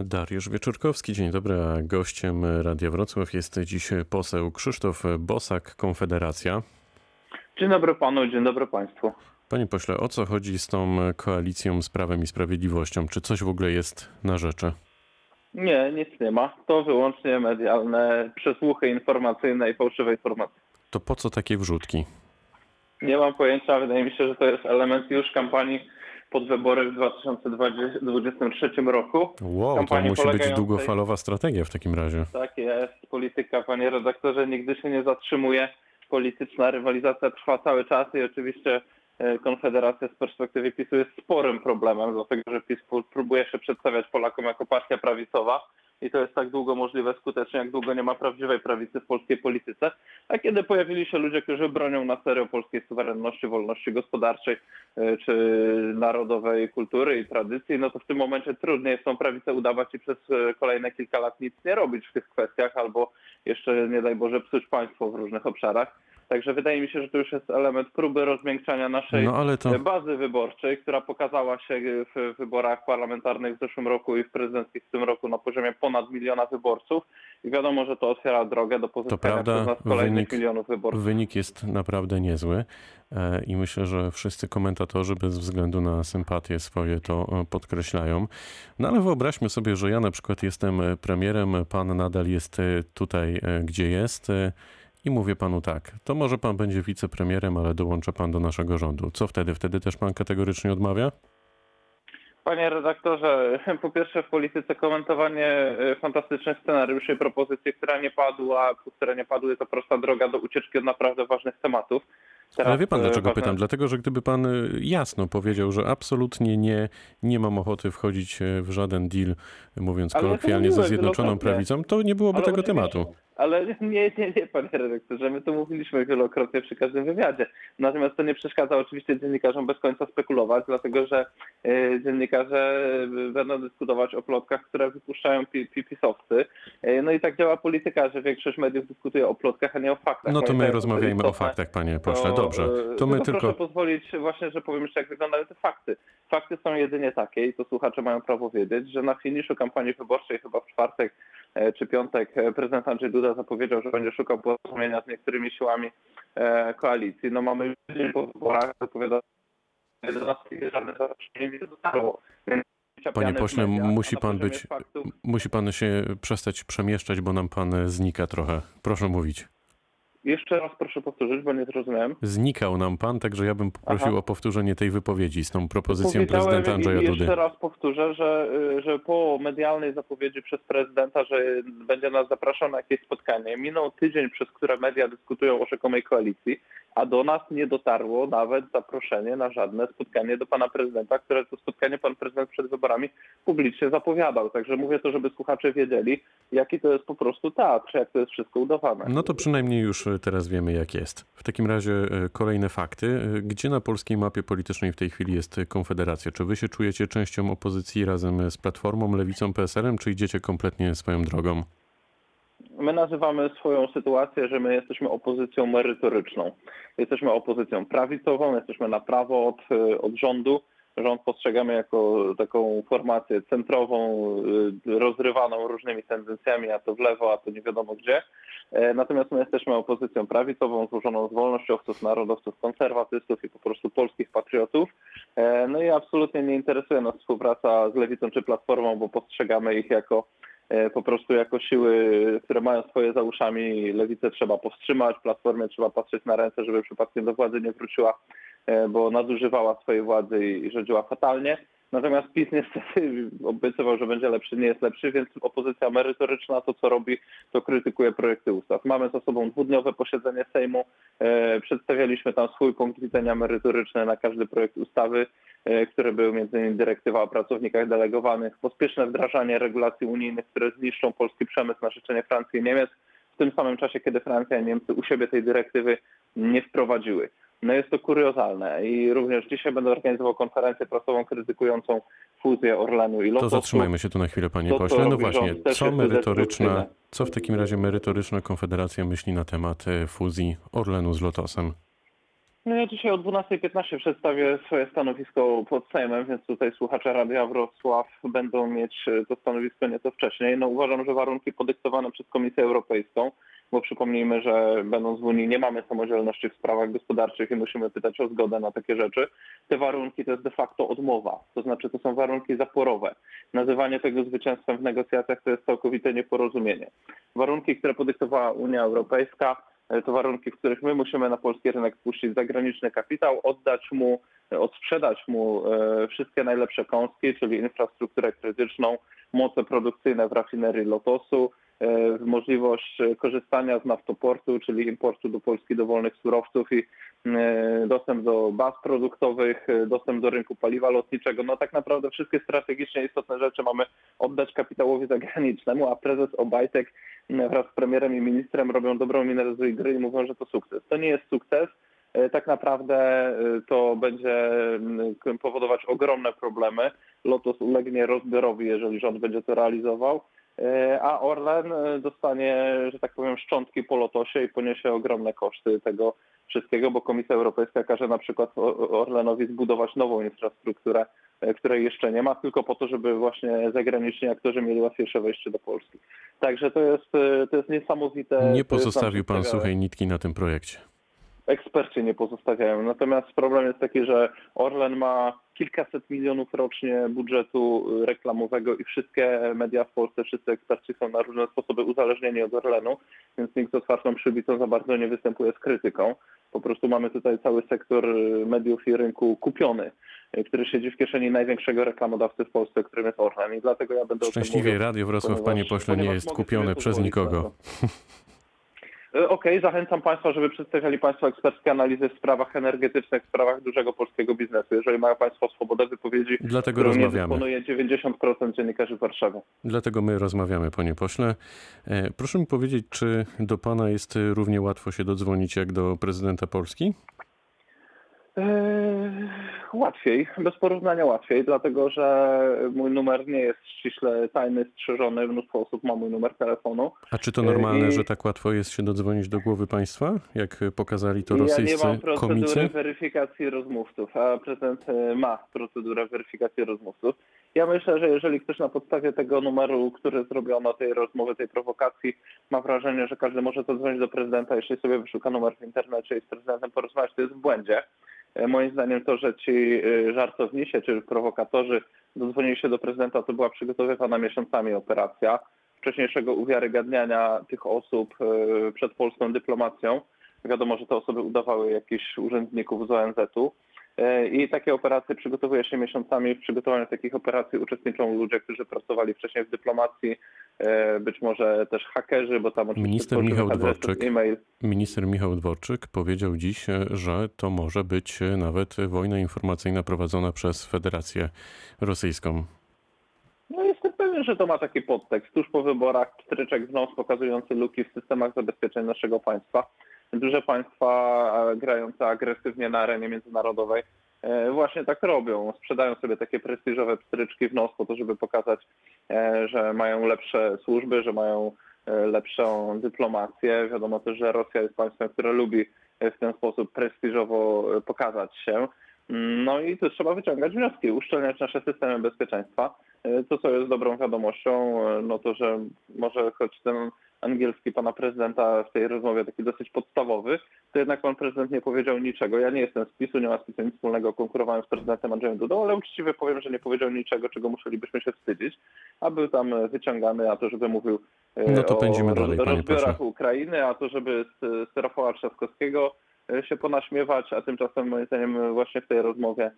Dariusz Wieczorkowski, dzień dobry. A gościem Radia Wrocław jest dziś poseł Krzysztof Bosak, Konfederacja. Dzień dobry panu, dzień dobry państwu. Panie pośle, o co chodzi z tą koalicją z Prawem i Sprawiedliwością? Czy coś w ogóle jest na rzeczy? Nie, nic nie ma. To wyłącznie medialne przesłuchy informacyjne i fałszywe informacje. To po co takie wrzutki? Nie mam pojęcia, wydaje mi się, że to jest element już kampanii pod wybory w 2023 roku. Wow, to Kampanii musi być długofalowa strategia w takim razie. Tak jest, polityka, panie redaktorze, nigdy się nie zatrzymuje. Polityczna rywalizacja trwa cały czas i oczywiście e, Konfederacja z perspektywy PiSu jest sporym problemem, dlatego że PiS pró- próbuje się przedstawiać Polakom jako partia prawicowa i to jest tak długo możliwe skutecznie, jak długo nie ma prawdziwej prawicy w polskiej polityce. A kiedy pojawili się ludzie, którzy bronią na serio polskiej suwerenności, wolności gospodarczej e, czy narodowej kultury i tradycji, no to w tym momencie trudniej jest tą prawicę udawać i przez e, kolejne kilka lat nic nie robić w tych kwestiach albo jeszcze, nie daj Boże, psuć państwo w różnych obszarach. Także wydaje mi się, że to już jest element próby rozmiękczania naszej No to bazy wyborczej, która pokazała się w wyborach parlamentarnych w zeszłym roku i w prezydenckich w tym roku na poziomie ponad miliona wyborców. I wiadomo, że to otwiera drogę do pozyskania prawda, przez nas kolejnych wynik- milionów wyborców. wynik jest naprawdę niezły e, i myślę, że wszyscy komentatorzy bez względu na sympatie swoje to e, podkreślają. No ale wyobraźmy sobie, że ja na przykład jestem premierem, pan nadal jest e, tutaj, gdzie jest i mówię panu tak, to może pan będzie wicepremierem, ale dołącza pan do naszego rządu. Co wtedy? Wtedy też pan kategorycznie odmawia? Panie redaktorze, po pierwsze w polityce komentowanie e, fantastycznych scenariuszy i propozycji, która nie padła, które nie padły, to prosta droga do ucieczki od naprawdę ważnych tematów. Teraz, Ale wie pan e, dlaczego ważne- pytam? Dlatego, że gdyby pan y, jasno powiedział, że absolutnie nie, nie mam ochoty wchodzić e, w żaden deal, mówiąc Ale kolokwialnie, ze Zjednoczoną. Prawicą, to nie byłoby Ale tego tematu. Ale nie, nie, nie, panie redaktorze, my to mówiliśmy wielokrotnie przy każdym wywiadzie. Natomiast to nie przeszkadza oczywiście dziennikarzom bez końca spekulować, dlatego że e, dziennikarze e, będą dyskutować o plotkach, które wypuszczają pi, pi, pisowcy. E, no i tak działa polityka, że większość mediów dyskutuje o plotkach, a nie o faktach. No to my rozmawiajmy o faktach, panie pośle. Dobrze. To my tylko tylko. Proszę pozwolić właśnie, że powiem jeszcze, jak wyglądają te fakty. Fakty są jedynie takie, i to słuchacze mają prawo wiedzieć, że na finiszu kampanii wyborczej, chyba w czwartek czy piątek, e, prezydent Andrzej Duda zapowiedział, że będzie szukał porozumienia z niektórymi siłami e, koalicji. No mamy już tydzień po wyborach, zapowiada do nas żadne zaproszenie nie. Więc Panie pośle, musi pan być, faktów- musi pan się przestać przemieszczać, bo nam pan e, znika trochę. Proszę mówić. Jeszcze raz proszę powtórzyć, bo nie zrozumiałem. Znikał nam pan, także ja bym poprosił Aha. o powtórzenie tej wypowiedzi z tą propozycją Powiedziałem prezydenta Andrzeja Dudy. Jeszcze raz powtórzę, że, że po medialnej zapowiedzi przez prezydenta, że będzie nas zapraszał na jakieś spotkanie, minął tydzień, przez które media dyskutują o rzekomej koalicji, a do nas nie dotarło nawet zaproszenie na żadne spotkanie do pana prezydenta, które to spotkanie pan prezydent przed wyborami publicznie zapowiadał. Także mówię to, żeby słuchacze wiedzieli, jaki to jest po prostu teatr, jak to jest wszystko udawane. No to przynajmniej już e, teraz wiemy, jak jest. W takim razie e, kolejne fakty. E, Gdzie na polskiej mapie politycznej w tej chwili jest Konfederacja? Czy wy się czujecie częścią opozycji razem z Platformą, Lewicą, PSL-em, czy idziecie kompletnie swoją drogą? My nazywamy swoją sytuację, że my jesteśmy opozycją merytoryczną. Jesteśmy opozycją prawicową, jesteśmy na prawo od, y, od rządu. Rząd postrzegamy jako taką formację centrową, y, rozrywaną różnymi tendencjami, a to w lewo, a to nie wiadomo gdzie. E, Natomiast my jesteśmy opozycją prawicową, złożoną z wolnościowców, narodowców, konserwatystów i po prostu polskich patriotów. E, No i absolutnie nie interesuje nas współpraca z Lewicą czy Platformą, bo postrzegamy ich jako e, po prostu jako siły, które mają swoje za uszami. Lewicę trzeba powstrzymać, Platformie trzeba patrzeć na ręce, żeby przypadkiem do władzy nie wróciła, e, bo nadużywała swojej władzy i rządziła fatalnie. Natomiast PiS niestety obiecywał, że będzie lepszy, nie jest lepszy, więc opozycja merytoryczna to, co robi, to krytykuje projekty ustaw. Mamy za sobą dwudniowe posiedzenie Sejmu. E, przedstawialiśmy tam swój punkt widzenia merytoryczny na każdy projekt ustawy, e, który był m.in. dyrektywa o pracownikach delegowanych, pospieszne wdrażanie regulacji unijnych, które zniszczą polski przemysł na życzenie Francji i Niemiec, w tym samym czasie, kiedy Francja i Niemcy u siebie tej dyrektywy nie wprowadziły. No jest to kuriozalne i również dzisiaj będę organizował konferencję prasową krytykującą fuzję Orlenu i To Lotosu. zatrzymajmy się tu na chwilę, panie To, pośle. No właśnie, co merytoryczna, co w takim razie merytoryczna Konfederacja myśli na temat e, fuzji Orlenu z Lotosem? No ja dzisiaj o 12.15 przedstawię swoje stanowisko pod Sejmem, więc tutaj słuchacze Radia Wrocław będą mieć e, to stanowisko nieco wcześniej. No uważam, że warunki podyktowane przez Komisję Europejską, bo przypomnijmy, że będąc w Unii nie mamy samodzielności w sprawach gospodarczych i musimy pytać o zgodę na takie rzeczy. Te warunki to jest de facto odmowa, to znaczy to są warunki zaporowe. Nazywanie tego zwycięstwem w negocjacjach to jest całkowite nieporozumienie. Warunki, które podyktowała Unia Europejska, to warunki, w których my musimy na polski rynek wpuścić zagraniczny kapitał, oddać mu, e, odsprzedać mu e, wszystkie najlepsze kąski, czyli infrastrukturę krytyczną, moce produkcyjne w rafinerii Lotosu, możliwość korzystania z naftoportu, czyli importu do Polski dowolnych surowców i dostęp do baz produktowych, dostęp do rynku paliwa lotniczego. No tak naprawdę wszystkie strategicznie istotne rzeczy mamy oddać kapitałowi zagranicznemu, a prezes Obajtek wraz z premierem i ministrem robią dobrą minę gry i mówią, że to sukces. To nie jest sukces. E, tak naprawdę e, to będzie powodować ogromne problemy. Lotos ulegnie rozbiorowi, jeżeli rząd będzie to realizował, e, a Orlen dostanie, że tak powiem, szczątki po Lotosie i poniesie ogromne koszty tego wszystkiego, bo Komisja Europejska każe na przykład Orlenowi zbudować nową infrastrukturę E, której jeszcze nie ma, tylko po to, żeby właśnie zagraniczni aktorzy mieli łatwiejsze wejście do Polski. Także to jest, e, to jest niesamowite. Nie pozostawił pan suchej nitki na tym projekcie. Eksperci nie pozostawiają. Natomiast problem jest taki, że Orlen ma kilkaset milionów rocznie budżetu reklamowego i wszystkie media w Polsce, wszyscy eksperci są na różne sposoby uzależnieni od Orlenu, więc nikt z otwartą przybitą za bardzo nie występuje z krytyką. Po prostu mamy tutaj cały sektor mediów i rynku kupiony który siedzi w kieszeni największego reklamodawcy w Polsce, którym jest Orlen. I dlatego ja będę Szczęśliwie mówił, Radio Wrocław, panie pośle, nie jest kupione przez nikogo. E, okej, okay, zachęcam Państwa, żeby przedstawiali Państwo eksperckie analizy w sprawach energetycznych, w sprawach dużego polskiego biznesu. Jeżeli mają Państwo swobodę wypowiedzi, Dlatego rozmawiamy. dysponuje 90% dziennikarzy w Warszawie. Dlatego my rozmawiamy, panie pośle. E, proszę mi powiedzieć, czy do Pana jest równie łatwo się dodzwonić jak do prezydenta Polski? Eee, łatwiej, bez porównania łatwiej, dlatego że mój numer nie jest ściśle tajny, strzeżony, mnóstwo osób ma mój numer telefonu. A czy to normalne, I... że tak łatwo jest się dodzwonić do głowy państwa, jak pokazali to rosyjscy Ja nie mam procedury komicy? weryfikacji rozmówców, a prezydent e, ma procedurę weryfikacji rozmówców. Ja myślę, że jeżeli ktoś na podstawie tego numeru, który zrobiono, tej rozmowy, tej prowokacji, ma wrażenie, że każdy może zadzwonić do prezydenta, jeśli sobie wyszuka numer w internecie i z prezydentem porozmawiać, to jest w błędzie. E, moim zdaniem to, że ci e, żartownisie czy prowokatorzy dodzwonili się do prezydenta, to była przygotowywana miesiącami operacja wcześniejszego uwiarygadniania tych osób e, przed polską dyplomacją. Wiadomo, że te osoby udawały jakichś urzędników z ONZ-u. I takie operacje przygotowuje się miesiącami. W przygotowaniu takich operacji uczestniczą ludzie, którzy pracowali wcześniej w dyplomacji, być może też hakerzy, bo tam oczywiście minister Michał Dworczyk, e-mail. Minister Michał Dworczyk powiedział dziś, że to może być nawet wojna informacyjna prowadzona przez Federację Rosyjską. No jestem pewien, że to ma taki podtekst. Tuż po wyborach pstryczek w nos pokazujący luki w systemach zabezpieczeń naszego państwa duże państwa grające agresywnie na arenie międzynarodowej e, właśnie tak robią. Sprzedają sobie takie prestiżowe pstryczki w nos po to, żeby pokazać, e, że mają lepsze służby, że mają e, lepszą dyplomację. Wiadomo też, że Rosja jest państwem, które lubi w ten sposób prestiżowo pokazać się. No i tu trzeba wyciągać wnioski, uszczelniać nasze systemy bezpieczeństwa. To, co jest dobrą wiadomością, no to, że może choć ten angielski pana prezydenta w tej rozmowie taki dosyć podstawowy, to jednak pan prezydent nie powiedział niczego. Ja nie jestem z PiSu, nie ma z PiSu nic wspólnego, konkurowałem z prezydentem Andrzejem Dudą, ale uczciwie powiem, że nie powiedział niczego, czego musielibyśmy się wstydzić, a był tam wyciągany, a to żeby mówił e, no to o dalej, rozbiorach Ukrainy, a to żeby z Rafała Trzaskowskiego e, się ponaśmiewać, a tymczasem moim zdaniem właśnie w tej rozmowie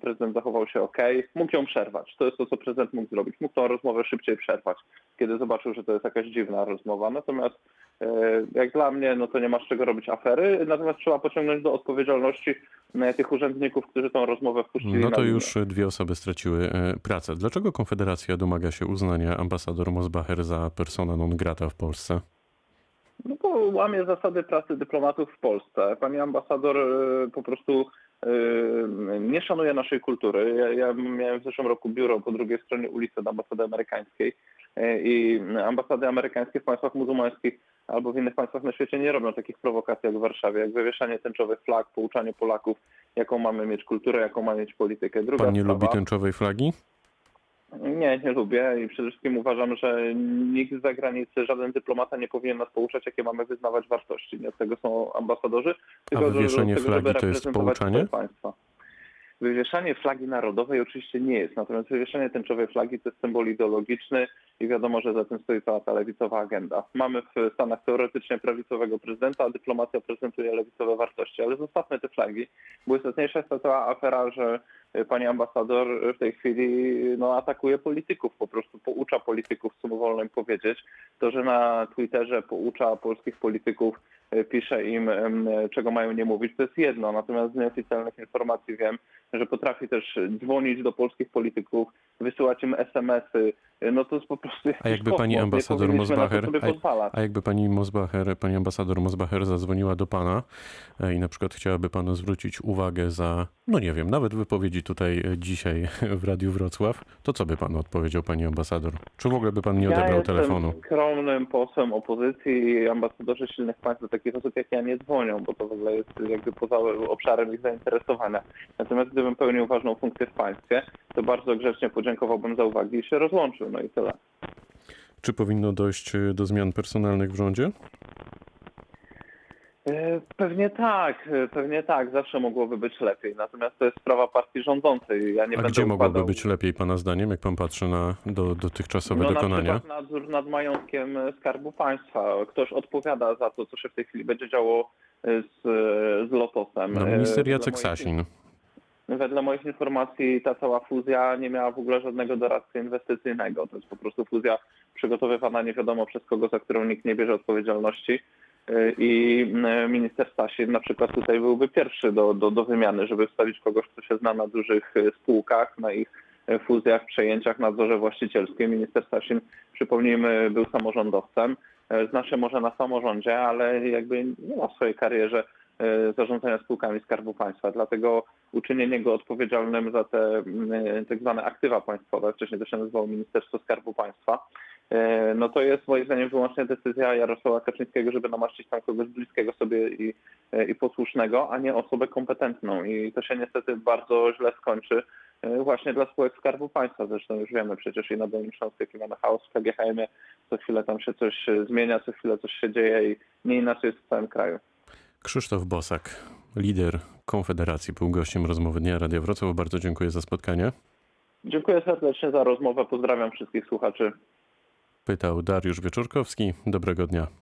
prezydent zachował się ok, mógł ją przerwać. To jest to, co prezydent mógł zrobić. Mógł tą rozmowę szybciej przerwać, kiedy zobaczył, że to jest jakaś dziwna rozmowa. Natomiast e, jak dla mnie, no to nie ma z czego robić afery, natomiast trzeba pociągnąć do odpowiedzialności e, tych urzędników, którzy tą rozmowę wpuścili. No to już dwie osoby straciły e, pracę. Dlaczego Konfederacja domaga się uznania ambasador Mosbacher za persona non grata w Polsce? No to łamie zasady pracy dyplomatów w Polsce. Pani ambasador po prostu Yy, nie szanuje naszej kultury. Ja, ja miałem w zeszłym roku biuro po drugiej stronie ulicy na ambasady amerykańskiej e, i ambasady amerykańskie w państwach muzułmańskich albo w innych państwach na świecie nie robią takich prowokacji jak w Warszawie, jak wywieszanie tęczowych flag, pouczanie Polaków, jaką mamy mieć kulturę, jaką mamy mieć politykę. Druga Pan nie sprawa, lubi tęczowej flagi? Nie, nie lubię i przede wszystkim uważam, że nikt z zagranicy, żaden dyplomata nie powinien nas pouczać, jakie mamy wyznawać wartości. Nie od tego są ambasadorzy, tylko do wywieszanie tego, żeby flagi to jest pouczanie? Państwa. Wywieszanie flagi narodowej oczywiście nie jest, natomiast wywieszanie tęczowej flagi to jest symbol ideologiczny i wiadomo, że za tym stoi cała ta lewicowa agenda. Mamy w Stanach teoretycznie prawicowego prezydenta, a dyplomacja prezentuje lewicowe wartości, ale zostawmy te flagi. Błyskotniejsza jest ta cała afera, że pani ambasador w tej chwili no, atakuje polityków, po prostu poucza polityków, co wolno im powiedzieć. To, że na Twitterze poucza polskich polityków, y, pisze im, czego mają nie mówić, to jest jedno. Natomiast z nieoficjalnych informacji wiem, że potrafi też dzwonić do polskich polityków, wysyłać im SMS-y. No to jest po prostu A jakby pani kosmos. Ambasador Mosbacher, a, a jakby pani Mosbacher, pani ambasador Mosbacher zadzwoniła do pana e, i na przykład chciałaby panu zwrócić uwagę za, no nie wiem, nawet wypowiedzi tutaj e, dzisiaj w Radiu Wrocław, to co by pan odpowiedział, pani ambasador? Czy w ogóle by pan nie ja odebrał jestem telefonu? skromnym posłem opozycji i ambasadorzy silnych państw do takich osób jak ja nie dzwonią, bo to w ogóle jest jakby poza obszarem ich zainteresowania. Natomiast gdybym pełnił ważną funkcję w państwie, to bardzo grzecznie podziękowałbym za uwagi i się rozłączył. No i tyle. Czy powinno dojść e, do zmian personalnych w rządzie? E, Pewnie tak, e, pewnie tak, zawsze mogłoby być lepiej. Natomiast to jest sprawa partii rządzącej. Ja nie A będę gdzie mogłoby układał- być lepiej pana zdaniem, jak pan patrzy na do, dotychczasowe no, dokonania? Na przykład nadzór nad majątkiem Skarbu Państwa. Ktoś odpowiada za to, co się w tej chwili będzie działo z, z Lotosem. No minister Jacek Sasin. Wedle moich informacji ta cała fuzja nie miała w ogóle żadnego doradcy inwestycyjnego. To jest po prostu fuzja przygotowywana nie wiadomo przez kogo, za którą nikt nie bierze odpowiedzialności. Yy, I yy, minister Sasin na przykład tutaj byłby pierwszy do, do, do wymiany, żeby wstawić kogoś, kto się zna na dużych yy, spółkach, na ich fuzjach, przejęciach, nadzorze właścicielskim. Minister Sasin, przypomnijmy, był samorządowcem. Zna się może na samorządzie, ale jakby nie ma w swojej karierze zarządzania spółkami Skarbu Państwa. Dlatego uczynienie go odpowiedzialnym za te mm, tak zwane aktywa państwowe, wcześniej to się nazywało Ministerstwo Skarbu Państwa, e, no to jest moim zdaniem wyłącznie decyzja Jarosława Kaczyńskiego, żeby namaszczyć tam kogoś bliskiego sobie i, e, i posłusznego, a nie osobę kompetentną. I to się niestety bardzo źle skończy e, właśnie dla spółek Skarbu Państwa. Zresztą już wiemy przecież i na Dolnym Śląsku, jak i na chaos w KGHM-ie, co chwilę tam się coś e, zmienia, co chwilę coś się dzieje i nie inaczej jest w całym kraju. Krzysztof Bosak, lider Konfederacji, był gościem rozmowy Dnia Radia Wrocław. Bardzo dziękuję za spotkanie. Dziękuję serdecznie za rozmowę. Pozdrawiam wszystkich słuchaczy. Pytał Dariusz Wieczorkowski. Dobrego dnia.